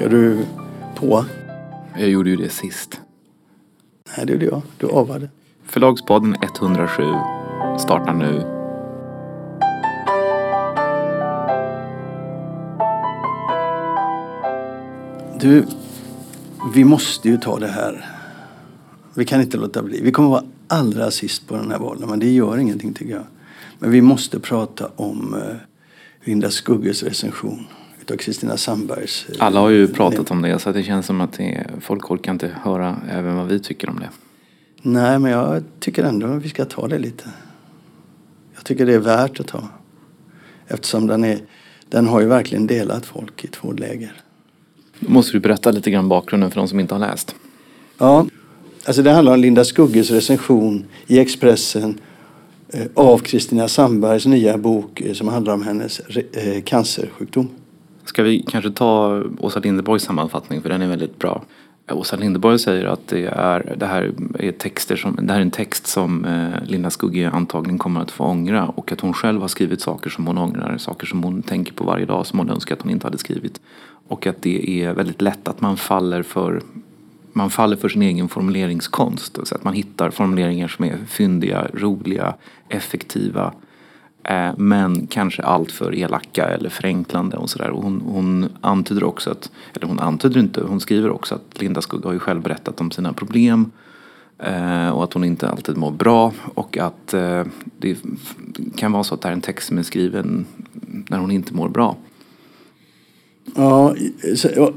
Ska du på? Jag gjorde ju det sist. Nej, det gjorde jag. Du avade. Förlagspodden 107 startar nu. Du, vi måste ju ta det här. Vi kan inte låta bli. Vi kommer vara allra sist på den här bollen, men det gör ingenting tycker jag. Men vi måste prata om uh, Linda Skugges recension utav Kristina Sandbergs. Uh, Alla har ju pratat om det så det känns som att det, folk orkar inte höra även vad vi tycker om det. Nej, men jag tycker ändå att vi ska ta det lite. Jag tycker det är värt att ta. Eftersom den, är, den har ju verkligen delat folk i två läger. Då måste du berätta lite grann bakgrunden för de som inte har läst. Ja, alltså det handlar om Linda Skugges recension i Expressen eh, av Kristina Sandbergs nya bok eh, som handlar om hennes eh, cancersjukdom. Ska vi kanske ta Åsa Linderborgs sammanfattning för den är väldigt bra. Åsa Linderborg säger att det, är, det, här är texter som, det här är en text som eh, Linda Skugge antagligen kommer att få ångra och att hon själv har skrivit saker som hon ångrar, saker som hon tänker på varje dag som hon önskar att hon inte hade skrivit. Och att det är väldigt lätt att man faller för man faller för sin egen formuleringskonst. Så att man hittar formuleringar som är fyndiga, roliga, effektiva eh, men kanske alltför elaka eller förenklande och sådär. Hon, hon antyder också att, eller hon antyder inte, hon skriver också att Linda Skugga har ju själv berättat om sina problem eh, och att hon inte alltid mår bra och att eh, det kan vara så att det här är en text som är skriven när hon inte mår bra. Ja,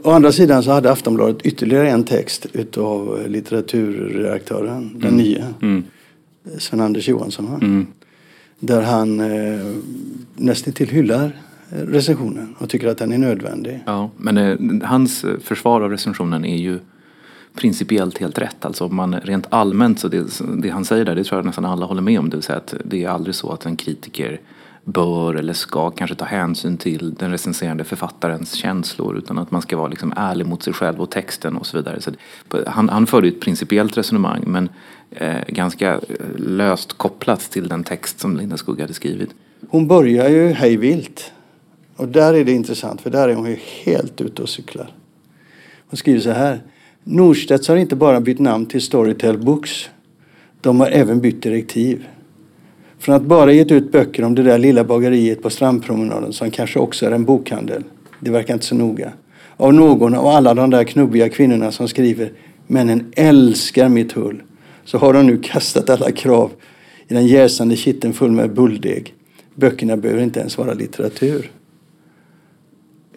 å andra sidan så hade Aftonbladet ytterligare en text utav litteraturredaktören, den mm. nya, mm. Sven-Anders Johansson. Mm. Där han eh, nästan till hyllar eh, recensionen och tycker att den är nödvändig. Ja, men eh, hans försvar av recensionen är ju principiellt helt rätt. Alltså man rent allmänt så det, det han säger där, det tror jag nästan alla håller med om. Det vill säga att det är aldrig så att en kritiker bör eller ska kanske ta hänsyn till den recenserande författarens känslor utan att man ska vara liksom ärlig mot sig själv och texten och så vidare. Så han, han förde ett principiellt resonemang men eh, ganska eh, löst kopplat till den text som Linda Skugga hade skrivit. Hon börjar ju hejvilt och där är det intressant för där är hon ju helt ute och cyklar. Hon skriver så här. Norstedts har inte bara bytt namn till Storytel Books. De har även bytt direktiv. Från att bara gett ut böcker om det där lilla bageriet på strandpromenaden som kanske också är en bokhandel. Det verkar inte så noga. Av någon av alla de där knubbiga kvinnorna som skriver Männen älskar mitt hull. Så har de nu kastat alla krav i den jäsande kitteln full med bulldeg. Böckerna behöver inte ens vara litteratur.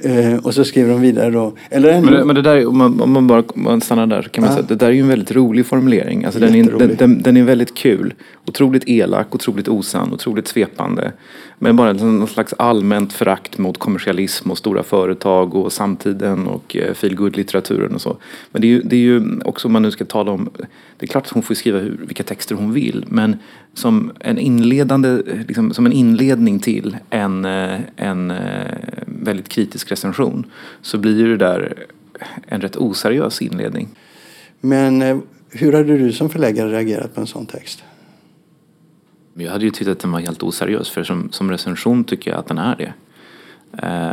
Eh, och så skriver de vidare då. Eller men, det, men det där, om man, om man bara man stannar där så kan man ah. säga att det där är ju en väldigt rolig formulering. Alltså den, är, den, den, den, är väldigt kul. Otroligt elak, otroligt osann, otroligt svepande. Men bara liksom någon slags allmänt förakt mot kommersialism och stora företag och samtiden och eh, feelgood-litteraturen och så. Men det är, ju, det är ju också om man nu ska tala om, det är klart att hon får skriva hur, vilka texter hon vill men som en inledande, liksom, som en inledning till en, eh, en eh, väldigt kritisk recension så blir ju det där en rätt oseriös inledning. Men hur hade du som förläggare reagerat på en sån text? Jag hade ju tyckt att den var helt oseriös för som, som recension tycker jag att den är det.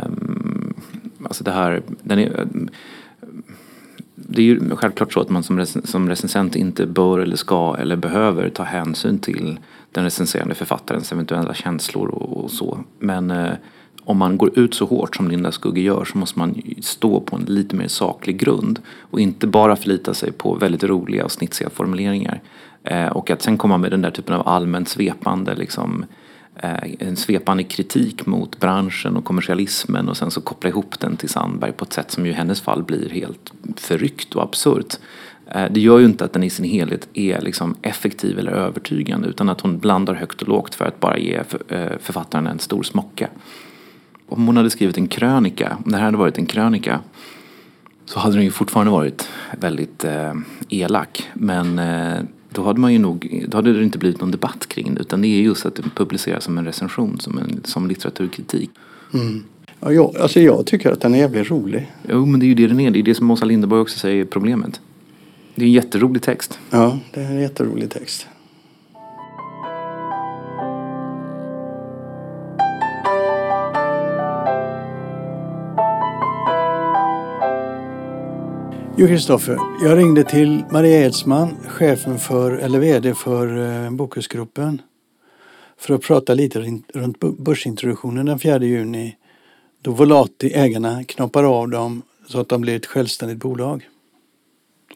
Um, alltså det här, den är, det är ju självklart så att man som, rec som recensent inte bör eller ska eller behöver ta hänsyn till den recenserande författarens eventuella känslor och, och så. Men eh, om man går ut så hårt som Linda Skugge gör så måste man stå på en lite mer saklig grund och inte bara förlita sig på väldigt roliga och snitsiga formuleringar. Eh, och att sen komma med den där typen av allmänt svepande liksom, eh, en svepande kritik mot branschen och kommersialismen och sen så koppla ihop den till Sandberg på ett sätt som ju i hennes fall blir helt förryckt och absurt. Eh, det gör ju inte att den i sin helhet är liksom effektiv eller övertygande utan att hon blandar högt och lågt för att bara ge eh, författaren en stor smocka. Om hon hade skrivit en krönika, om det här hade varit en krönika så hade den ju fortfarande varit väldigt eh, elak. Men eh, då hade man ju nog, då hade det inte blivit någon debatt kring det utan det är just att det publiceras som en recension, som, en, som litteraturkritik. Mm. Ja, jag, alltså jag tycker att den är jävligt rolig. Jo men det är ju det den är, det är det som Åsa Linderborg också säger är problemet. Det är en jätterolig text. Ja, det är en jätterolig text. Jo, Kristoffer. Jag ringde till Maria Edsman, chefen för, eller VD för eh, Bokusgruppen för att prata lite runt börsintroduktionen den 4 juni då Volati, ägarna, knoppar av dem så att de blir ett självständigt bolag.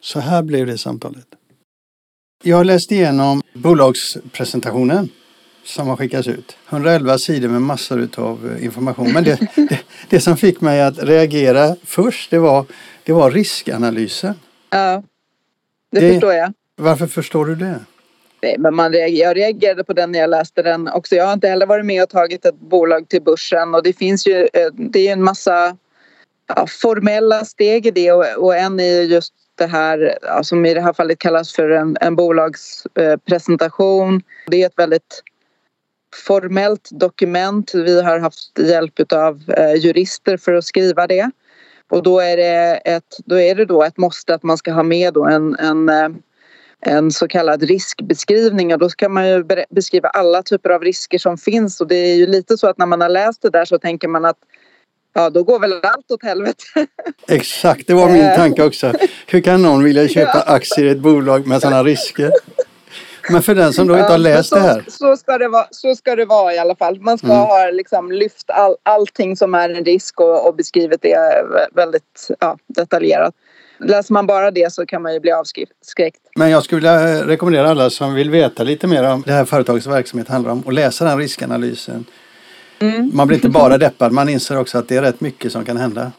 Så här blev det samtalet. Jag har läst igenom bolagspresentationen som har skickats ut. 111 sidor med massor av eh, information. Men det, det, det, som fick mig att reagera först det var, det var riskanalysen. Ja, det, det förstår jag. Varför förstår du det? Nej, men man reager, jag reagerade på den när jag läste den också. Jag har inte heller varit med och tagit ett bolag till börsen och det finns ju eh, det är en massa ja, formella steg i det och, och en är just det här ja, som i det här fallet kallas för en, en bolagspresentation. Det är ett väldigt formellt dokument. Vi har haft hjälp av eh, jurister för att skriva det. Och då är det, ett, då är det då ett måste att man ska ha med då en, en, eh, en så kallad riskbeskrivning och då ska man ju beskriva alla typer av risker som finns och det är ju lite så att när man har läst det där så tänker man att ja då går väl allt åt helvete. Exakt, det var min eh. tanke också. Hur kan någon vilja köpa aktier i ett bolag med sådana risker? Men för den som då inte har läst så, det här? Så ska det, vara, så ska det vara i alla fall. Man ska mm. ha liksom lyft all, allting som är en risk och, och beskrivit det väldigt ja, detaljerat. Läser man bara det så kan man ju bli avskräckt. Men jag skulle vilja rekommendera alla som vill veta lite mer om det här företagets verksamhet handlar om och läsa den riskanalysen. Mm. Man blir inte bara deppad, man inser också att det är rätt mycket som kan hända.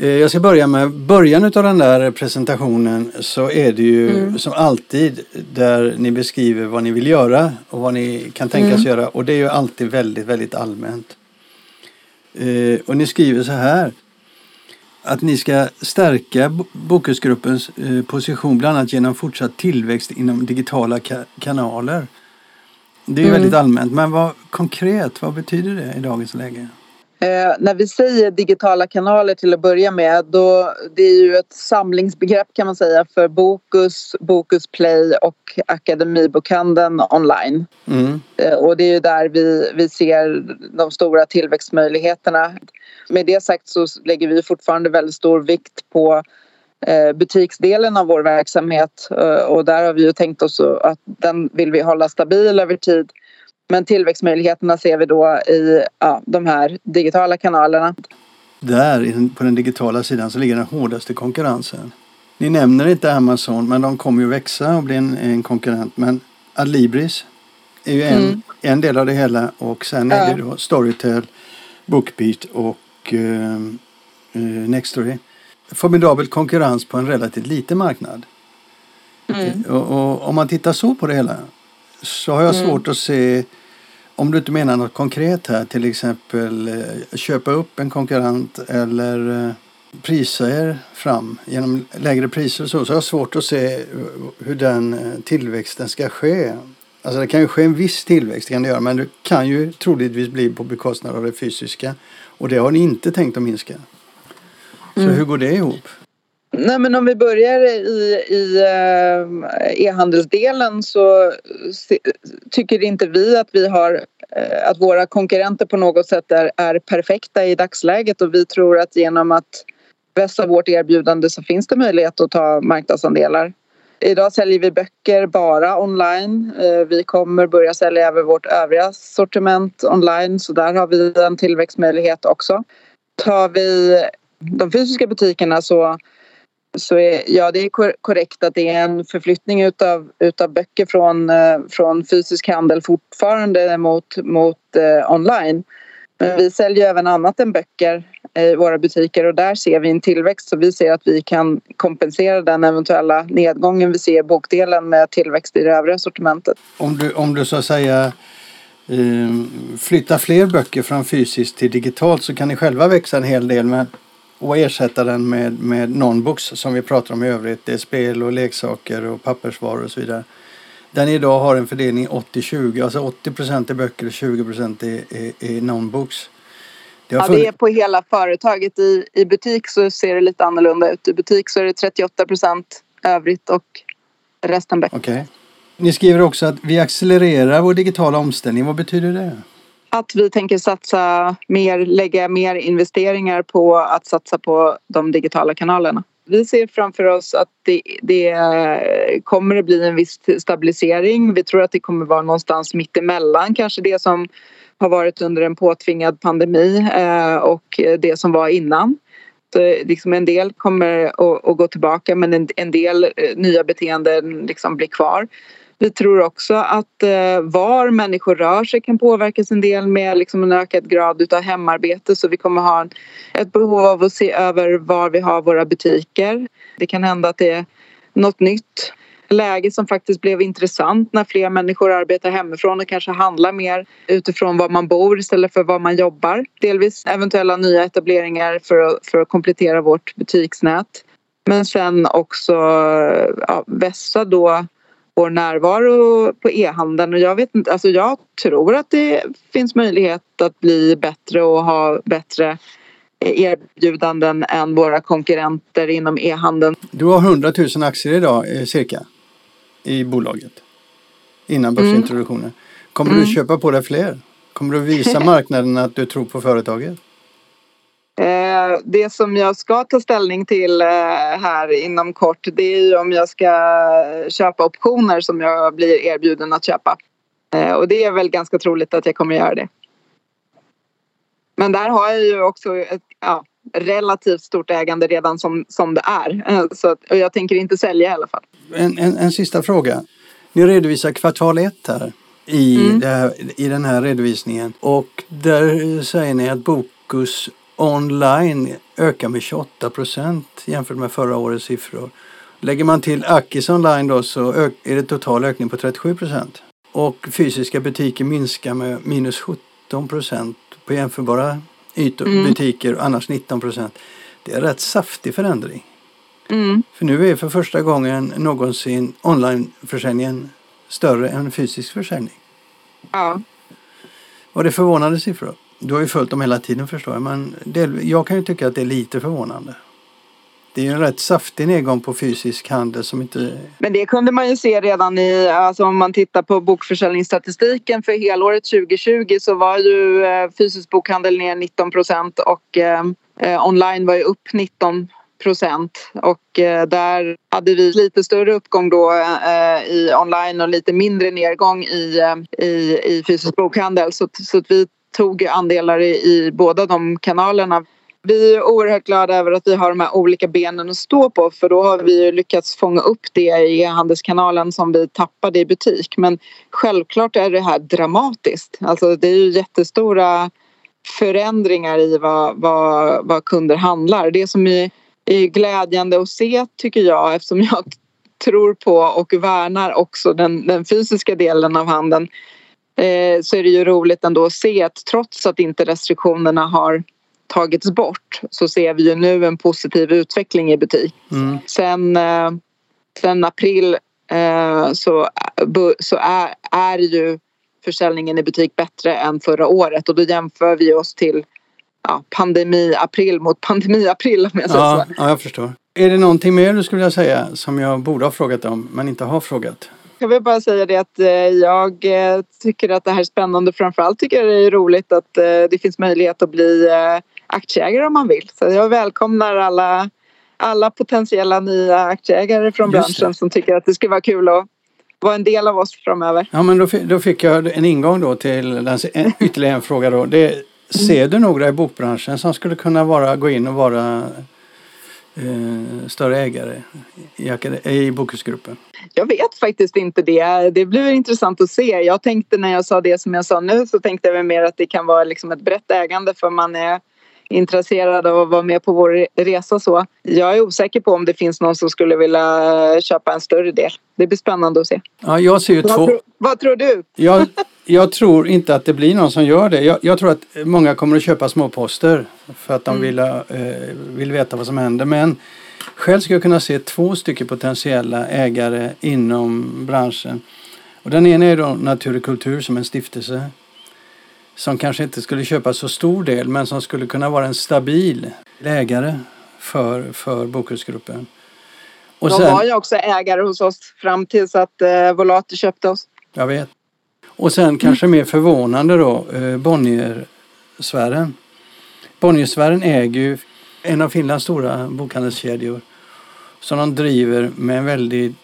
Eh, jag ska börja med början av den där presentationen så är det ju mm. som alltid där ni beskriver vad ni vill göra och vad ni kan tänkas mm. göra och det är ju alltid väldigt, väldigt allmänt. Eh, och ni skriver så här att ni ska stärka Bokusgruppens eh, position bland annat genom fortsatt tillväxt inom digitala kanaler. Det är mm. väldigt allmänt, men vad konkret, vad betyder det i dagens läge? Eh, när vi säger digitala kanaler till att börja med då det är ju ett samlingsbegrepp kan man säga för Bokus, Bokus Play och Akademibokhandeln online. Mm. Eh, och det är ju där vi, vi ser de stora tillväxtmöjligheterna. Med det sagt så lägger vi fortfarande väldigt stor vikt på eh, butiksdelen av vår verksamhet eh, och där har vi ju tänkt oss att den vill vi hålla stabil över tid men tillväxtmöjligheterna ser vi då i ja, de här digitala kanalerna. Där på den digitala sidan så ligger den hårdaste konkurrensen. Ni nämner inte Amazon men de kommer ju växa och bli en, en konkurrent. Men Adlibris är ju en, mm. en del av det hela och sen är det då Storytel, Bookbeat och uh, uh, Nextory. Formidabel konkurrens på en relativt liten marknad. Mm. Och, och, om man tittar så på det hela så har jag mm. svårt att se om du inte menar något konkret här, till exempel eh, köpa upp en konkurrent eller eh, prisa er fram genom lägre priser och så, så har jag svårt att se hur den eh, tillväxten ska ske. Alltså det kan ju ske en viss tillväxt, det kan det göra, men det kan ju troligtvis bli på bekostnad av det fysiska. Och det har ni inte tänkt att minska. Så mm. hur går det ihop? Nej, men om vi börjar i, i eh, e-handelsdelen så tycker inte vi att vi har eh, att våra konkurrenter på något sätt är, är perfekta i dagsläget och vi tror att genom att vässa vårt erbjudande så finns det möjlighet att ta marknadsandelar. Idag säljer vi böcker bara online. Eh, vi kommer börja sälja över vårt övriga sortiment online så där har vi en tillväxtmöjlighet också. Tar vi de fysiska butikerna så så är, ja, det är korrekt att det är en förflyttning utav, utav böcker från, eh, från fysisk handel fortfarande mot, mot eh, online. Men vi säljer även annat än böcker i våra butiker och där ser vi en tillväxt så vi ser att vi kan kompensera den eventuella nedgången vi ser i bokdelen med tillväxt i det övriga sortimentet. Om du, om du så att säga eh, flyttar fler böcker från fysiskt till digitalt så kan ni själva växa en hel del men och ersätta den med, med non-books som vi pratar om i övrigt. Det är spel och leksaker och pappersvaror och så vidare. Den idag har en fördelning 80-20, alltså 80 procent är böcker och 20 procent är, är, är non-books. Det, ja, det är på hela företaget. I, I butik så ser det lite annorlunda ut. I butik så är det 38 procent övrigt och resten böcker. Okay. Ni skriver också att vi accelererar vår digitala omställning. Vad betyder det? Att vi tänker satsa mer, lägga mer investeringar på att satsa på de digitala kanalerna. Vi ser framför oss att det, det kommer att bli en viss stabilisering. Vi tror att det kommer vara någonstans mittemellan kanske det som har varit under en påtvingad pandemi eh, och det som var innan. Så liksom en del kommer att, gå tillbaka men en, del eh, nya beteenden liksom blir kvar. Vi tror också att eh, var människor rör sig kan påverkas en del med liksom en ökad grad utav hemarbete så vi kommer ha en, ett behov av att se över var vi har våra butiker. Det kan hända att det är något nytt läge som faktiskt blev intressant när fler människor arbetar hemifrån och kanske handlar mer utifrån var man bor istället för var man jobbar. Delvis eventuella nya etableringar för att, för att komplettera vårt butiksnät. Men sen också ja, vässa då vår närvaro på e-handeln och jag vet inte, alltså jag tror att det finns möjlighet att bli bättre och ha bättre erbjudanden än våra konkurrenter inom e-handeln. Du har 100 000 aktier idag eh, cirka i bolaget innan börsintroduktionen. Mm. Kommer mm. du köpa på dig fler? Kommer du visa marknaden att du tror på företaget? Eh, det som jag ska ta ställning till eh, här inom kort det är ju om jag ska köpa optioner som jag blir erbjuden att köpa. Eh, och det är väl ganska troligt att jag kommer göra det. Men där har jag ju också ett ja, relativt stort ägande redan som, som det är. Så, och jag tänker inte sälja i alla fall. En, en, en sista fråga. Ni redovisar kvartal ett här i, mm. här, i den här redovisningen och där säger ni att Bokus online ökar med 28 procent jämfört med förra årets siffror. Lägger man till Akis online då så är det total ökning på 37 procent. Och fysiska butiker minskar med minus 17 procent på jämförbara ytor, mm. butiker annars 19 procent. Det är en rätt saftig förändring. Mm. För nu är för första gången någonsin onlineförsäljningen större än fysisk försäljning. Ja. Var det förvånande siffror? Du har ju följt dem hela tiden förstår jag, men det, jag kan ju tycka att det är lite förvånande. Det är ju en rätt saftig nedgång på fysisk handel som inte... Men det kunde man ju se redan i, alltså om man tittar på bokförsäljningsstatistiken för helåret 2020 så var ju eh, fysisk bokhandel ner 19 procent och eh, eh, online var ju upp 19 procent och eh, där hade vi lite större uppgång då eh, i online och lite mindre nedgång i, eh, i, i fysisk bokhandel så, så att vi tog andelar i, i båda de kanalerna. Vi är oerhört glada över att vi har de här olika benen att stå på för då har vi lyckats fånga upp det i e-handelskanalen som vi tappade i butik. Men självklart är det här dramatiskt. Alltså det är ju jättestora förändringar i vad, vad, vad kunder handlar. Det som är, är glädjande att se tycker jag eftersom jag tror på och värnar också den, den fysiska delen av handeln eh, så är det ju roligt ändå att se att trots att inte restriktionerna har tagits bort så ser vi ju nu en positiv utveckling i butik. Mm. Sen, eh, sen april eh, så, så är, är ju försäljningen i butik bättre än förra året och då jämför vi oss till ja, pandemi-april mot pandemi-april om jag säger ja, så. Ja, jag förstår. Är det någonting mer du skulle vilja säga som jag borde ha frågat om men inte har frågat? Jag vill bara säga det att eh, jag eh, tycker att det här är spännande. Framförallt tycker jag det är roligt att eh, det finns möjlighet att bli aktieägare om man vill. Så jag välkomnar alla, alla potentiella nya aktieägare från branschen som tycker att det skulle vara kul att vara en del av oss framöver. Ja men då, då fick jag en ingång då till den, ytterligare en fråga då. Det, ser du några i bokbranschen som skulle kunna vara, gå in och vara eh, större ägare i, eh, i Bokusgruppen? Jag vet faktiskt inte det. Det blir intressant att se. Jag tänkte när jag sa det som jag sa nu så tänkte jag mer att det kan vara liksom ett brett ägande för man är intresserad av att vara med på vår resa så. Jag är osäker på om det finns någon som skulle vilja köpa en större del. Det blir spännande att se. Ja, jag ser ju vad två... Tro, vad tror du? Jag, jag, tror inte att det blir någon som gör det. Jag, jag tror att många kommer att köpa småposter för att de mm. vill, eh, vill veta vad som händer. Men själv skulle jag kunna se två stycken potentiella ägare inom branschen. Och den ena är då Natur och kultur som en stiftelse som kanske inte skulle köpa så stor del men som skulle kunna vara en stabil ägare för, för Bokhusgruppen. Och De var ju också ägare hos oss fram tills att eh, Volater köpte oss. Jag vet. Och sen mm. kanske mer förvånande då eh, Bonniersfären. Bonniersfären äger ju en av Finlands stora bokhandelskedjor som de driver med en väldigt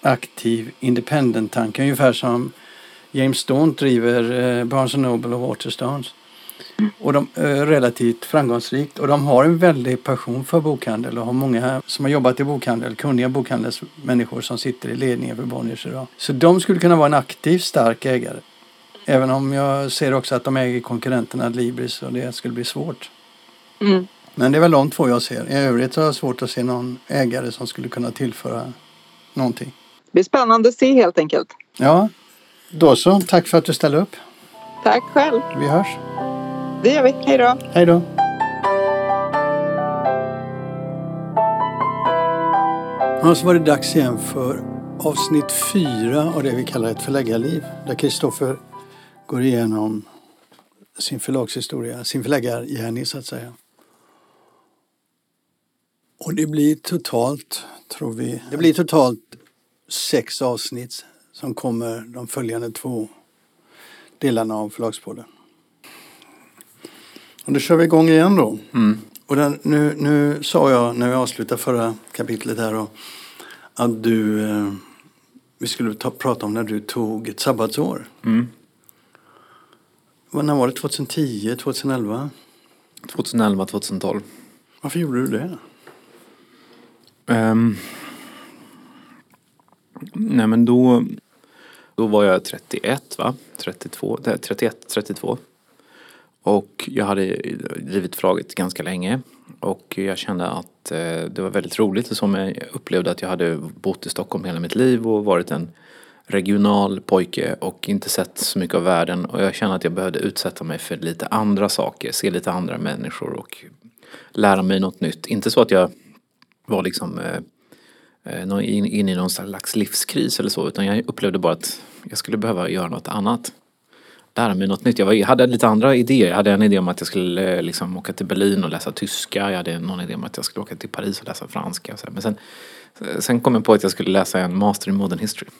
aktiv independent-tanke. Ungefär som James Stone driver eh, Barnes Noble och Waterstones. Och de är relativt framgångsrikt och de har en väldig passion för bokhandel och har många som har jobbat i bokhandel, kunniga bokhandelsmänniskor som sitter i ledningen för Bonniers idag. Så de skulle kunna vara en aktiv, stark ägare. Även om jag ser också att de äger konkurrenterna Libris och det skulle bli svårt. Mm. Men det är väl de två jag ser. I övrigt har jag svårt att se någon ägare som skulle kunna tillföra någonting. Det blir spännande att se helt enkelt. Ja, då så. Tack för att du ställde upp. Tack själv. Vi hörs. Det gör vi. Hej då. Hej då. Ja, så var det dags igen för avsnitt fyra av det vi kallar ett förläggarliv. Där Kristoffer går igenom sin förlagshistoria, sin förläggargärning så att säga. Och det blir totalt, tror vi, det blir totalt sex avsnitt som kommer de följande två delarna av Förlagspodden. Och då kör vi igång igen då. Mm. Och den, nu, nu sa jag när vi avslutade förra kapitlet här då, att du, eh, vi skulle ta, prata om när du tog ett sabbatsår. Mm. När var det? 2010, 2011? 2011, 2012. Varför gjorde du det? Ehm. nej men då, då var jag 31 va? 32, nej, 31, 32. Och jag hade drivit förlaget ganska länge. Och jag kände att eh, det var väldigt roligt och som jag upplevde att jag hade bott i Stockholm hela mitt liv och varit en regional pojke och inte sett så mycket av världen. Och jag kände att jag behövde utsätta mig för lite andra saker, se lite andra människor och lära mig något nytt. Inte så att jag var liksom eh, in, in i någon slags livskris eller så utan jag upplevde bara att jag skulle behöva göra något annat. Lära mig något nytt. Jag, var, jag hade lite andra idéer. Jag hade en idé om att jag skulle eh, liksom, åka till Berlin och läsa tyska. Jag hade någon idé om att jag skulle åka till Paris och läsa franska. Och så. Men sen, sen kom jag på att jag skulle läsa en master i modern history.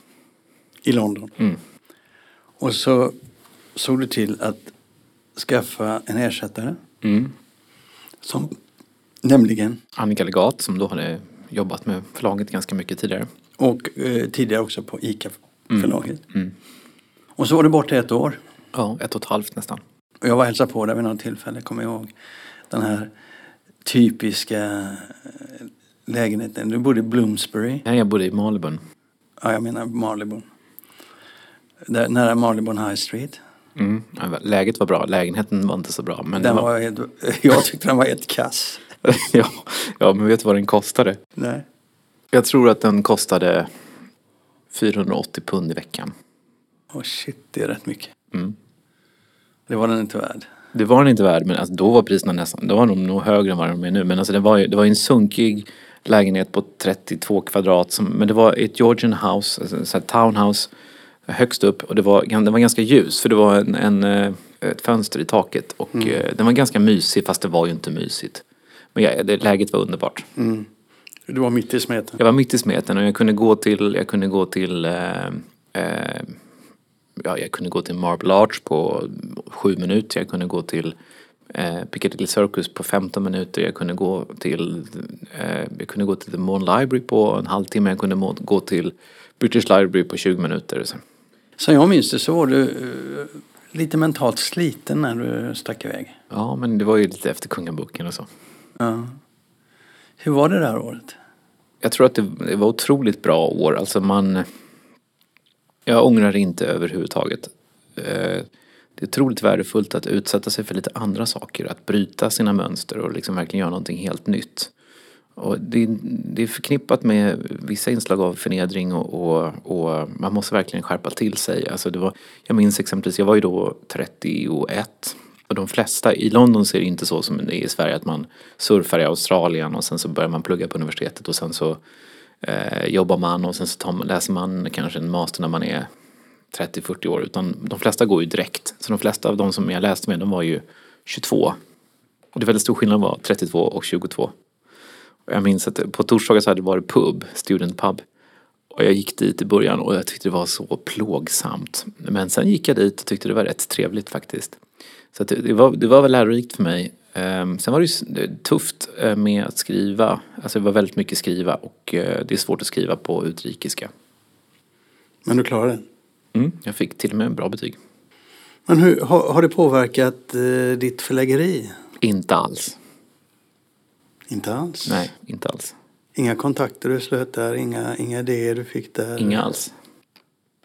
I London. Mm. Och så såg du till att skaffa en ersättare. Mm. Som, nämligen, Annika Legat som då hade jobbat med förlaget ganska mycket tidigare. och eh, tidigare också på ICA-förlaget. Mm. Och så var du borta ett år. Ja, ett och ett halvt nästan. Och jag var och hälsade på där vid något tillfälle, kommer jag ihåg. Den här typiska eh, lägenheten. Du bodde i Bloomsbury. Nej, jag bodde i Malibon. Ja, jag menar. Där, nära Marylebone High Street. Mm. Läget var bra, lägenheten var inte så bra. Men Den var helt, jag tyckte den var helt kass. ja, ja, men vet du vad den kostade? Nej. Jag tror att den kostade 480 pund i veckan. Oh shit, det är rätt mycket. Mm. Det var den inte värd. Det var den inte värd, men alltså, då var priserna nästan, då var de nog högre än vad de är nu. Men alltså, det, var ju, det var ju en sunkig lägenhet på 32 kvadrat. Som, men det var ett Georgian house, alltså, så här townhouse högst upp. Och det var, den var ganska ljus för det var en, en, eh, ett fönster i taket. Och eh, den var ganska mysig fast det var ju inte mysigt. Men ja, det, läget var underbart. Mm. Du var mitt i smeten. Jag var mitt i smeten och jag kunde gå till, jag kunde gå till eh, eh, ja, jag kunde gå till Marble Arch på sju minuter. Jag kunde gå till eh, Piccadilly Circus på 15 minuter. Jag kunde gå till, eh, jag kunde gå till The Mon Library på en halvtimme. Jag kunde må- gå till British Library på 20 minuter. Så. Som jag minns det så var du eh, lite mentalt sliten när du stack iväg. Ja, men det var ju lite efter Kungaboken och så. Ja. Hur var det det här året? Jag tror att det, det var otroligt bra år. Alltså man... Jag ångrar inte överhuvudtaget. Eh, det är otroligt värdefullt att utsätta sig för lite andra saker. Att bryta sina mönster och liksom verkligen göra någonting helt nytt. Och det, det är förknippat med vissa inslag av förnedring och, och, och man måste verkligen skärpa till sig. Alltså det var, jag minns exempelvis, jag var ju då 31 och de flesta, i London ser det inte så som det är i Sverige att man surfar i Australien och sen så börjar man plugga på universitetet och sen så eh, jobbar man och sen så tar läser man kanske en master när man är 30-40 år. Utan de flesta går ju direkt. Så de flesta av de som jag läste med de var ju 22. Och det är väldigt stor skillnad var 32 och 22. Och jag minns att på torsdagar så hade det varit pub, student pub. Och jag gick dit i början och jag tyckte det var så plågsamt. Men sen gick jag dit och tyckte det var rätt trevligt faktiskt. Så det, var, det var väl lärorikt för mig. Ehm, sen var det ju tufft eh, med att skriva. Alltså det var väldigt mycket skriva och eh, det är svårt att skriva på utrikiska. Men du klarade det? Mm, jag fick till och med bra betyg. Men hur, har, har det påverkat eh, ditt förläggeri? Inte alls. Inte alls? Nej, inte alls. Inga kontakter du slöt där? Inga, inga idéer du fick där? Inga alls.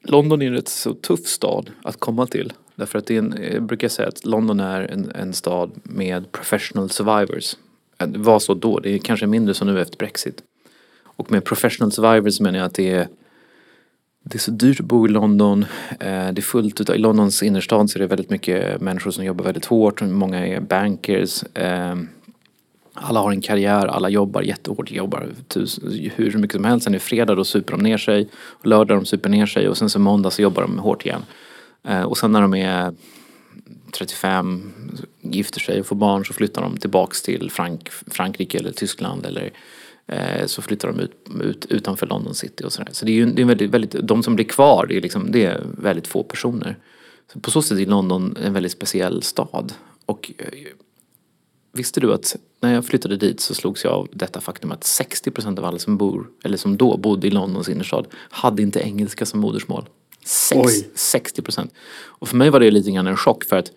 London är en rätt så tuff stad att komma till. Därför att det är en, eh, jag brukar säga att London är en, en stad med professional survivors. Eh, det var så då, det är kanske mindre så nu efter Brexit. Och med professional survivors menar jag att det är det är så dyrt att bo i London. Eh, det är fullt utav, I Londons innerstad så är det väldigt mycket människor som jobbar väldigt hårt. Många är bankers. Ehm, alla har en karriär, alla jobbar jättehårt, jobbar hur mycket som helst. Sen är det fredag då super de ner sig. Lördag de super ner sig och sen så måndag så jobbar de hårt igen. Eh, och sen när de är 35, gifter sig och får barn så flyttar de tillbaks till Frank Frankrike eller Tyskland eller eh, så flyttar de ut, ut utanför London city och sådär. Så det är ju det är väldigt, väldigt, de som blir kvar det är, liksom, det är väldigt få personer. Så på så sätt är London en väldigt speciell stad. Och eh, visste du att när jag flyttade dit så slogs jag av detta faktum att 60% av alla som bor, eller som då bodde i Londons innerstad, hade inte engelska som modersmål. Sex, 60 procent. Och för mig var det lite grann en chock för att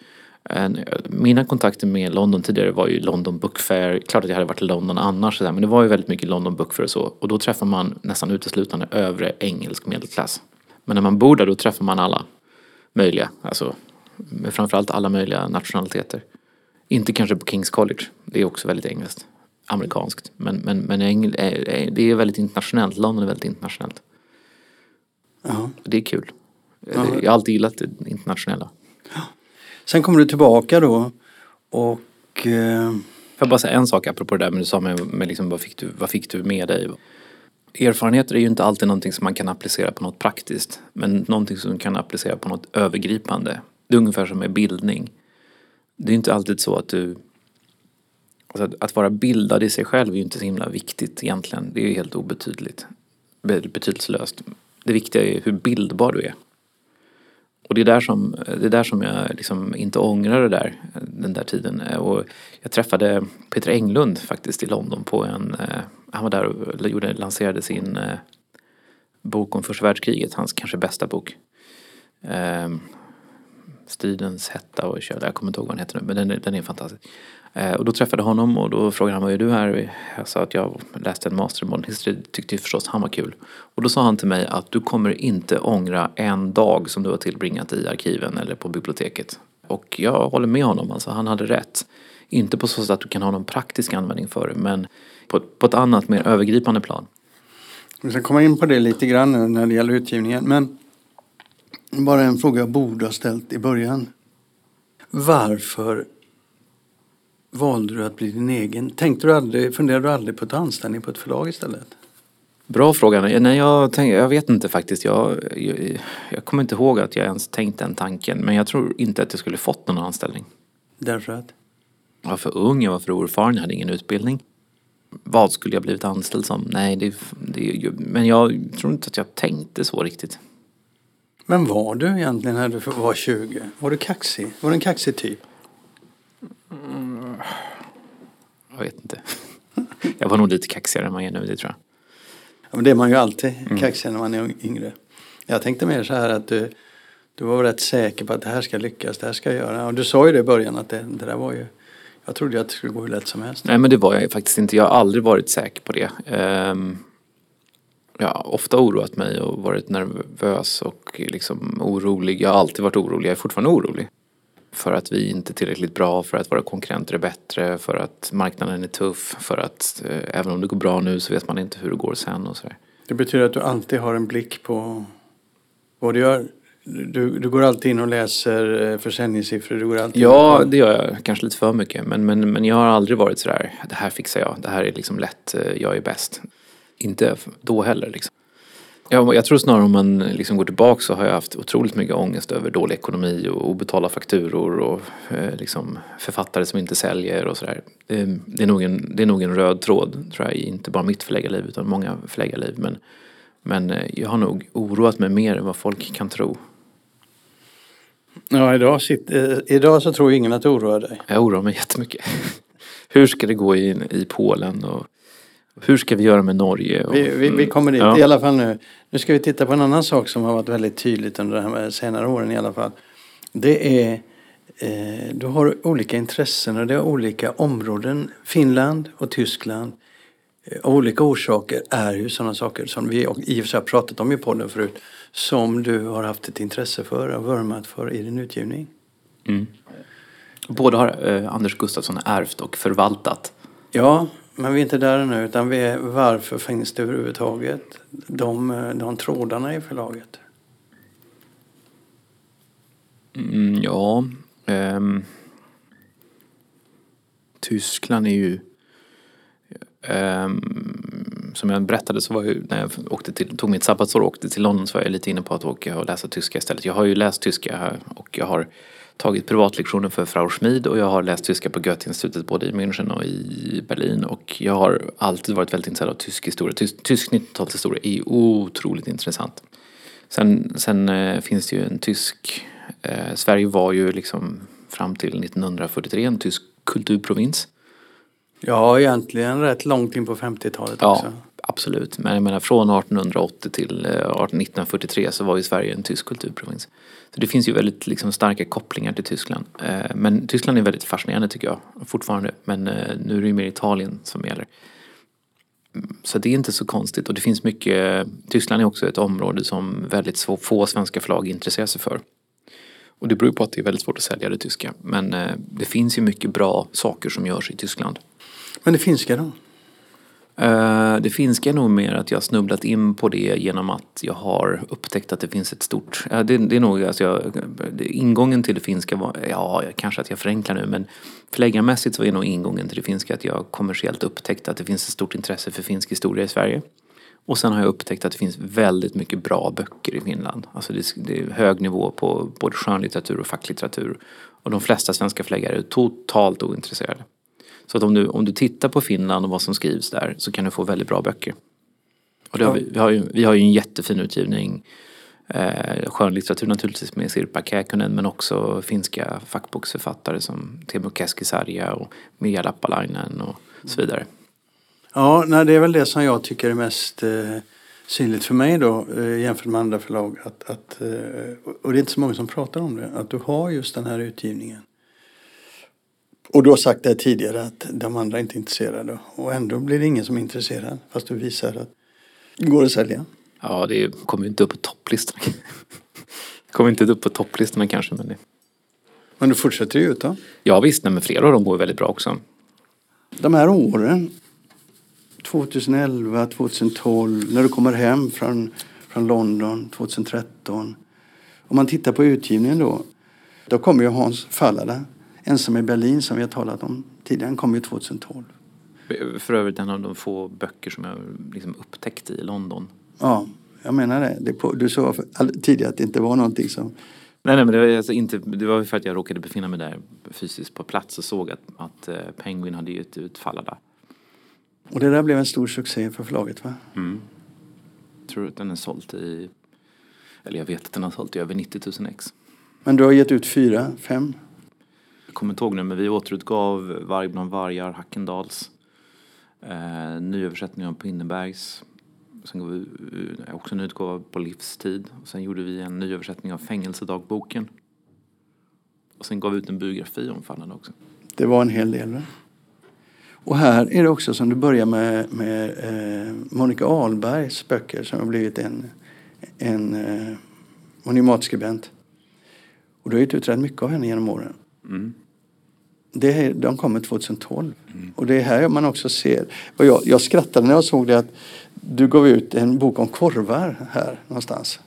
en, eh, mina kontakter med London tidigare var ju London Book Fair. Klart att jag hade varit i London annars sådär, men det var ju väldigt mycket London Book Fair och så. Och då träffar man nästan uteslutande övre engelsk medelklass. Men när man bor där då träffar man alla möjliga, alltså framförallt alla möjliga nationaliteter. Inte kanske på Kings College, det är också väldigt engelskt. Amerikanskt. Men, men, men eh, eh, det är väldigt internationellt, London är väldigt internationellt. Ja. Det är kul. Ja. Jag har alltid gillat det internationella. Sen kommer du tillbaka då och... Eh... Får jag bara säga en sak apropå det där med du sa med, med liksom, vad, fick du, vad fick du med dig? Erfarenheter är ju inte alltid någonting som man kan applicera på något praktiskt. Men någonting som man kan applicera på något övergripande. Det är ungefär som med bildning. Det är inte alltid så att du... Alltså att, att vara bildad i sig själv är ju inte så himla viktigt egentligen. Det är ju helt obetydligt. Betydelselöst det viktiga är hur bildbar du är. Och det är där som, det är där som jag liksom inte ångrar det där, den där tiden. Och jag träffade Peter Englund faktiskt i London på en, eh, han var där och gjorde, lanserade sin eh, bok om första världskriget, hans kanske bästa bok. Ehm, Stridens hetta och köld, jag kommer inte ihåg vad den heter nu men den, den är fantastisk. Eh, och då träffade jag honom och då frågade han vad gör du här? Jag sa att jag läste en master i modern history, tyckte förstås han var kul. Och då sa han till mig att du kommer inte ångra en dag som du har tillbringat i arkiven eller på biblioteket. Och jag håller med honom, alltså han hade rätt. Inte på så sätt att du kan ha någon praktisk användning för det men på, på ett annat mer övergripande plan. Vi ska komma in på det lite grann när det gäller utgivningen men bara en fråga jag borde ha ställt i början. Varför valde du att bli din egen? Tänkte du aldrig, funderade du aldrig på att ta anställning på ett förlag istället? Bra fråga. Nej, jag, tänk, jag vet inte faktiskt. Jag, jag, jag, kommer inte ihåg att jag ens tänkt den tanken. Men jag tror inte att jag skulle fått någon anställning. Därför att? Jag var för ung, jag var för oerfaren, jag hade ingen utbildning. Vad skulle jag blivit anställd som? Nej, det, det, men jag tror inte att jag tänkte så riktigt. Men var du egentligen när du var 20? Var du kaxig? Var du en kaxig typ? Mm. Jag vet inte. Jag var nog lite kaxigare än man är nu, det tror jag. Ja, men det är man ju alltid, mm. kaxig när man är yngre. Jag tänkte mer så här att du, du var rätt säker på att det här ska lyckas, det här ska jag göra. Och du sa ju det i början att det, det där var ju jag trodde ju att det skulle gå hur lätt som helst. Nej men det var jag faktiskt inte. Jag har aldrig varit säker på det. Um, jag har ofta oroat mig och varit nervös och liksom orolig. Jag har alltid varit orolig. Jag är fortfarande orolig. För att vi inte är tillräckligt bra, för att våra konkurrenter är bättre, för att marknaden är tuff, för att eh, även om det går bra nu så vet man inte hur det går sen och sådär. Det betyder att du alltid har en blick på vad du gör? Du, du går alltid in och läser eh, försäljningssiffror? Du går alltid ja, det gör jag. Kanske lite för mycket. Men, men, men jag har aldrig varit sådär, det här fixar jag, det här är liksom lätt, eh, jag är bäst. Inte då heller liksom. Ja, jag tror snarare om man liksom går tillbaka så har jag haft otroligt mycket ångest över dålig ekonomi och obetalda fakturor och eh, liksom författare som inte säljer och sådär. Det, det, är nog en, det är nog en röd tråd tror jag, inte bara mitt förläggarliv utan många förläggarliv. Men, men eh, jag har nog oroat mig mer än vad folk kan tro. Ja, idag, sitter, eh, idag så tror ingen att du oroar dig. Jag oroar mig jättemycket. Hur ska det gå i, i Polen och hur ska vi göra med Norge? Och, Vi, vi, vi kommer dit Ja. i alla fall nu. Nu ska vi titta på en annan sak som har varit väldigt tydligt under de här senare åren i alla fall. Det är, eh, du har olika intressen och det är olika områden. Finland och Tyskland eh, av olika orsaker är ju sådana saker som vi i och för sig har pratat om i podden förut. Som du har haft ett intresse för och vurmat för i din utgivning. Mm. Båda har eh, Anders Gustafsson ärvt och förvaltat. Ja, men vi är inte där ännu utan vi är varför finns det överhuvudtaget de, de trådarna i förlaget? Mm, ja, ehm, Tyskland är ju Um, som jag berättade så var ju, när jag åkte till, tog mitt sabbatsår och åkte till London så var jag lite inne på att åka och läsa tyska istället. Jag har ju läst tyska här och jag har tagit privatlektioner för Frau Schmid och jag har läst tyska på Goethe-institutet både i München och i Berlin och jag har alltid varit väldigt intresserad av tysk historia. Tysk, tysk 1900-talshistoria är otroligt intressant. Sen, sen eh, finns det ju en tysk, eh, Sverige var ju liksom fram till 1943 en tysk kulturprovins. Ja, egentligen rätt långt in på 50-talet Ja, också absolut. Men jag menar från 1880 till eh, 1943 så var ju Sverige en tysk kulturprovins. Så det finns ju väldigt liksom, starka kopplingar till Tyskland. Eh, men Tyskland är väldigt fascinerande tycker jag fortfarande. Men eh, nu är det ju mer Italien som gäller. Så det är inte så konstigt och det finns mycket, Tyskland är också ett område som väldigt få svenska förlag intresserar sig för. Och det beror på att det är väldigt svårt att sälja det tyska. Men det finns ju mycket bra saker som görs i Tyskland. Men det finska då? Eh, det finska är nog mer att jag har snubblat in på det genom att jag har upptäckt att det finns ett stort... Det, det är nog, alltså jag, ingången till det finska var, ja kanske att jag förenklar nu men förläggarmässigt så är nog ingången till det finska att jag kommersiellt upptäckt att det finns ett stort intresse för finsk historia i Sverige. Och sen har jag upptäckt att det finns väldigt mycket bra böcker i Finland. Alltså det, det är hög nivå på både skönlitteratur och facklitteratur. Och de flesta svenska förläggare är totalt ointresserade. Så att om du, om du tittar på Finland och vad som skrivs där så kan du få väldigt bra böcker. Och det har vi, vi, har ju, vi har ju en jättefin utgivning. Eh, skönlitteratur naturligtvis med Sirpa Käkunen men också finska fackboksförfattare som Teemu Keskisarja och Mia Lappalainen och så vidare. Ja, nej, det är väl det som jag tycker är mest eh, synligt för mig då eh, jämfört med andra förlag. Att, att, eh, och det är inte så många som pratar om det. Att du har just den här utgivningen. Och du har sagt det tidigare att de andra är inte är intresserade. Och ändå blir det ingen som är intresserad. Fast du visar att det går att sälja. Ja, det kommer ju inte upp på topplistorna. Det kommer inte upp på topplistorna kanske men det... Men du fortsätter ju ut då. Ja visst, nej, men flera av dem går väldigt bra också. De här åren 2011, 2012, när du kommer hem från, från London 2013. Om man tittar på utgivningen då. Då kommer ju Hans Fallada, ensam i Berlin som vi har talat om tidigare. Kom ju 2012. För övrigt en av de få böcker som jag liksom upptäckte i London. Ja, jag menar det. det på, du sa tidigare att det inte var någonting som... Nej, nej men det var, alltså inte, det var för att jag råkade befinna mig där fysiskt på plats och såg att, att eh, Penguin hade gett ut Fallada. Och det där blev en stor succé för förlaget va? Mm. Jag tror att den är sålt i, eller jag vet att den har sålt i över 90 000 ex. Men du har gett ut fyra, fem? Jag kommer inte ihåg nu men vi återutgav Varg bland vargar, Hackendals. Eh, nyöversättning av Pinnebergs. Sen gav vi eh, också en utgåva på livstid. Och sen gjorde vi en nyöversättning av Fängelsedagboken. Och sen gav vi ut en biografi om Fallada också. Det var en hel del va? Och här är det också som du börjar med, med eh, Monica Ahlbergs böcker som har blivit en, en eh, hon är matskribent. Och du har gett ut rätt mycket av henne genom åren. Mm. Det här, de kommer 2012. Och det är här man också ser. Och jag, jag skrattade när jag såg det att du gav ut en bok om korvar här någonstans.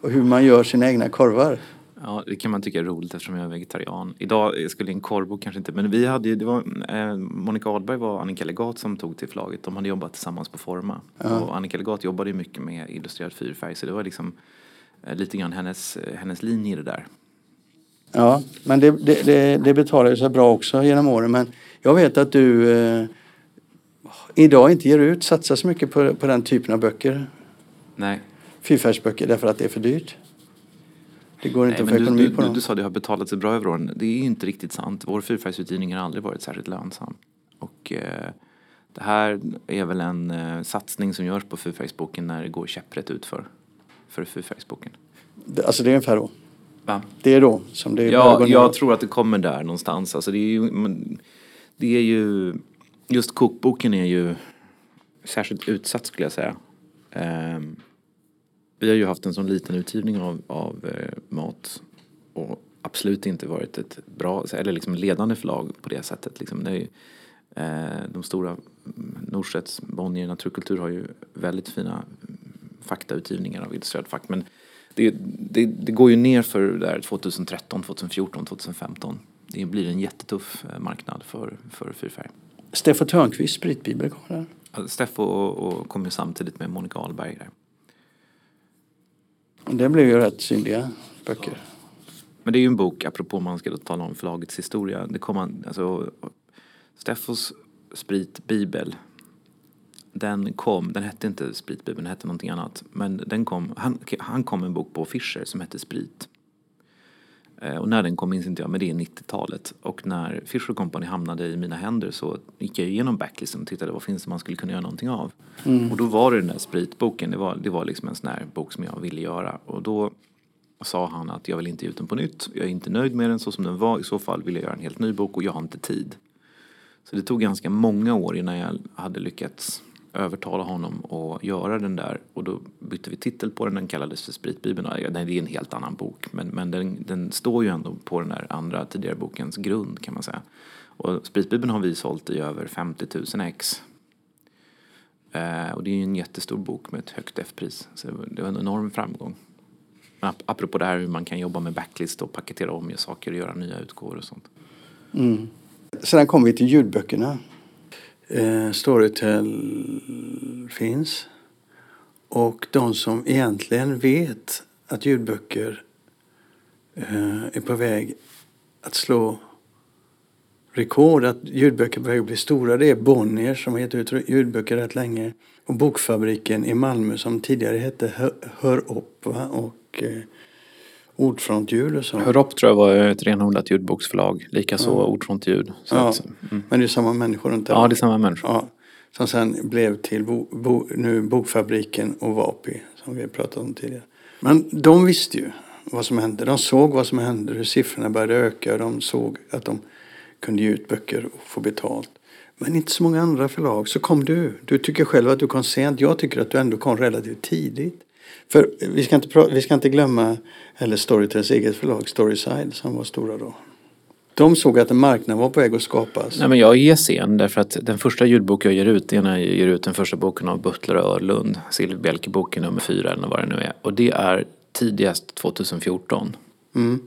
Och hur man gör sina egna korvar. Ja, det kan man tycka är roligt eftersom jag är vegetarian. Idag skulle en korvbok kanske inte, men vi hade ju, det var, eh, Monica Ahlberg var Annika Legat som tog till förlaget. De hade jobbat tillsammans på Forma. Ja. Och Annika Legat jobbade ju mycket med illustrerad fyrfärg så det var liksom eh, lite grann hennes, eh, hennes linje i det där. Ja, men det, det, det, det betalar ju sig bra också genom åren. Men jag vet att du eh, idag inte ger ut, satsar så mycket på, på den typen av böcker. Nej, Fyrfärgsböcker därför att det är för dyrt. Det går inte Nej, att få ekonomi du, på du, dem. du sa att det har betalat sig bra över åren. Det är inte riktigt sant. Vår fyrfärgsutgivning har aldrig varit särskilt lönsam. Och eh, det här är väl en eh, satsning som görs på fyrfärgsboken när det går käpprätt ut för, fyrfärgsboken. Alltså det är ungefär då. Va? Det är då som det börjar Ja, jag tror att det kommer där någonstans. Alltså det är ju, det är ju just kokboken är ju särskilt utsatt skulle jag säga. Ehm, vi har ju haft en sån liten utgivning av, av eh, mat och absolut inte varit ett bra, eller liksom ledande förlag på det sättet. Liksom det är ju, eh, de stora Norstedts, Bonnier, Naturkultur har ju väldigt fina faktautgivningar av illustrerad fakt. Men det, det, det går ju ner för där 2013, 2014, 2015. Det blir en jättetuff eh, marknad för, för fyrfärg. Steffo Törnqvists spritbibel kommer där. Alltså, Steffo och, och kom ju samtidigt med Monica Ahlberg där. Det blev ju rätt synliga böcker. Men det är ju en bok, apropå man ska tala om förlagets historia. Det kom alltså, Steffos spritbibel. Den kom, den hette inte spritbibeln, den hette någonting annat. Men den kom, han, han kom med en bok på Fischer som hette Sprit. Eh, Och när den kom minns inte jag, men det är 90-talet. Och när Fisher Company hamnade i mina händer så gick jag igenom backlisten och tittade vad finns det man skulle kunna göra någonting av. Och då var det den där spritboken, det var, det var liksom en sån här bok som jag ville göra. Och då sa han att jag vill inte ge ut den på nytt, jag är inte nöjd med den så som den var, i så fall vill jag göra en helt ny bok och jag har inte tid. Så det tog ganska många år innan jag hade lyckats övertala honom att göra den där och då bytte vi titel på den, den kallades för Spritbibeln. Ja, Det är en helt annan bok men, men den, den står ju ändå på den där andra tidigare bokens grund kan man säga. Och Spritbibeln har vi sålt i över 50 000 ex. Eh, och det är ju en jättestor bok med ett högt F-pris. Så det var en enorm framgång. Men ap- apropå det här hur man kan jobba med backlist och paketera om saker och göra nya utgåvor och sånt. Mm. Sedan kommer vi till ljudböckerna. Eh, Storytel finns. Och de som egentligen vet att ljudböcker eh, är på väg att slå rekord, att ljudböcker är på väg att bli stora, det är Bonnier som har gett ut ljudböcker rätt länge. Och Bokfabriken i Malmö som tidigare hette Hör, Hör upp va? och eh, Ordfrontljud och så. Hörop tror jag var ett renodlat ljudboksförlag. Likaså Ja. Ordfrontljud. Så Ja, mm. men det är samma människor runt där. ja, det är samma människa. Ja, som sen blev till bo, bo, nu Bokfabriken och Vapi som vi pratat om tidigare. Men de visste ju vad som hände. De såg vad som hände, hur siffrorna började öka. De såg att de kunde ge ut böcker och få betalt. Men inte så många andra förlag. Så kom du. Du tycker själv att du kom sent. Jag tycker att du ändå kom relativt tidigt. För vi ska inte, vi ska inte glömma heller Storytels eget förlag Storyside som var stora då. De såg att en marknad var på väg att skapas. Nej, men jag är sen därför att den första ljudbok jag ger ut är när jag ger ut den första boken av Butler och Örlund. Silverbjälkeboken nummer fyra eller vad det nu är. Och det är tidigast 2014. Mm.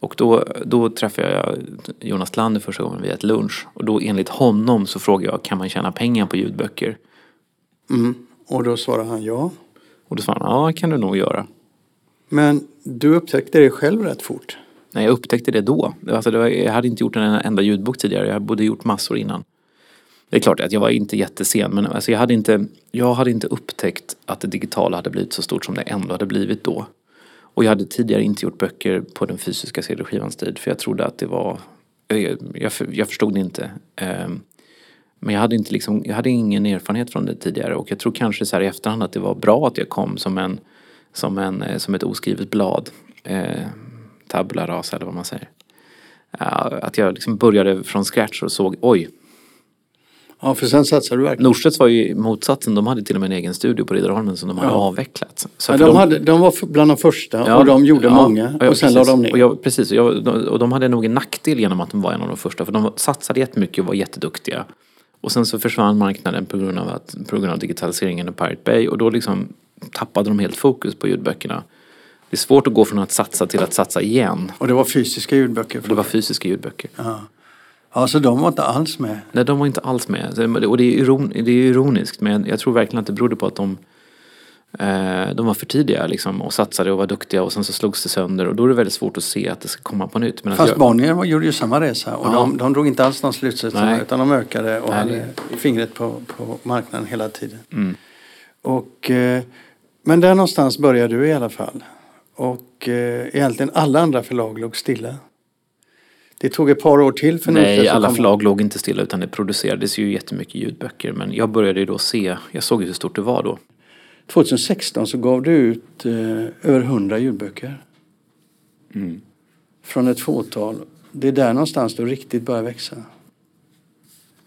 Och då, då träffade jag Jonas Lander första gången vid ett lunch. Och då enligt honom så frågade jag kan man tjäna pengar på ljudböcker? Mm. Och då svarade han ja. Och då sa han ja kan du nog göra. Men du upptäckte det själv rätt fort. Nej, jag upptäckte det då. Alltså det var, jag hade inte gjort en enda ljudbok tidigare. Jag hade både gjort massor innan. Det är klart att jag var inte jättesen men alltså jag, hade inte, jag hade inte upptäckt att det digitala hade blivit så stort som det ändå hade blivit då. Och jag hade tidigare inte gjort böcker på den fysiska CD-skivans tid för jag trodde att det var... Jag, jag, jag förstod det inte. Ehm, Men jag hade, inte liksom, jag hade ingen erfarenhet från det tidigare och jag tror kanske så här i efterhand att det var bra att jag kom som, en, som, en, eh, som ett oskrivet blad. Eh, tabula rasa eller vad man säger. Att jag liksom började från scratch och såg oj, Ja, för sen satsade du verkligen. Norstedts var ju motsatsen. De hade till och med en egen studio på Riddarholmen som de hade Ja. avvecklat. Så Ja, för de, hade, de var bland de första Ja, och de gjorde ja, många. ja, och sen precis. la de ner. Och jag, precis, och, jag, och de hade nog en nackdel genom att de var en av de första. För de satsade jättemycket och var jätteduktiga. Och sen så försvann marknaden på grund av, att, på grund av digitaliseringen av Pirate Bay. Och då liksom tappade de helt fokus på ljudböckerna. Det är svårt att gå från att satsa till att satsa igen. Och det var fysiska ljudböcker. Det var fysiska ljudböcker. Ja. ja, så de var inte alls med. Nej, de var inte alls med. Och det är, iron, det är ironiskt, men jag tror verkligen att det berodde på att de, de var för tidiga liksom, och satsade och var duktiga och sen så slogs det sönder och då är det väldigt svårt att se att det ska komma på nytt. Men Fast jag, Bonnier gjorde ju samma resa och Ja. de, de drog inte alls någon slutsats utan de ökade och Nej, hade fingret på, på marknaden hela tiden. Mm. Och, eh, men där någonstans började du i alla fall. Och eh, egentligen alla andra förlag låg stilla. Det tog ett par år till för Nej, alla förlag låg inte stilla utan det producerades ju jättemycket ljudböcker. Men jag började ju då se, jag såg ju hur stort det var då. 2016 så gav du ut eh, över 100 ljudböcker. Mm. Från ett fåtal. Det är där någonstans du riktigt börjar växa.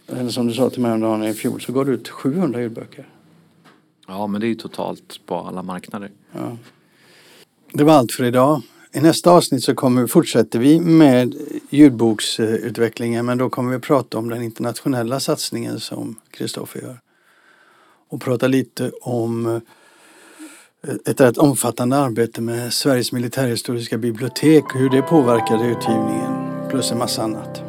Eller som du sa till mig om dagen i fjol så gav du ut 700 ljudböcker. Ja, men det är ju totalt på alla marknader. Ja. Det var allt för idag. I nästa avsnitt så kommer, fortsätter vi med ljudboksutvecklingen men då kommer vi prata om den internationella satsningen som Kristoffer gör. Och prata lite om eh, ett rätt omfattande arbete med Sveriges militärhistoriska bibliotek och hur det påverkade utgivningen. Plus en massa annat.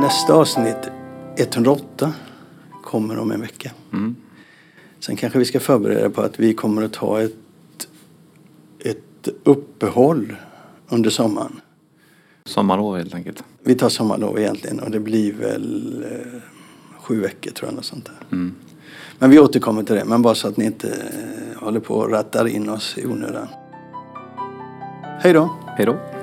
Nästa avsnitt, 108, kommer om en vecka. Mm. Sen kanske vi ska förbereda på att vi kommer att ta ett, ett uppehåll under sommaren. Sommarlov helt enkelt. Vi tar sommarlov egentligen och det blir väl eh, sju veckor tror jag. Något sånt där. Mm. Men vi återkommer till det. Men bara så att ni inte eh, håller på och rattar in oss i onödan. Hej då! Hej då.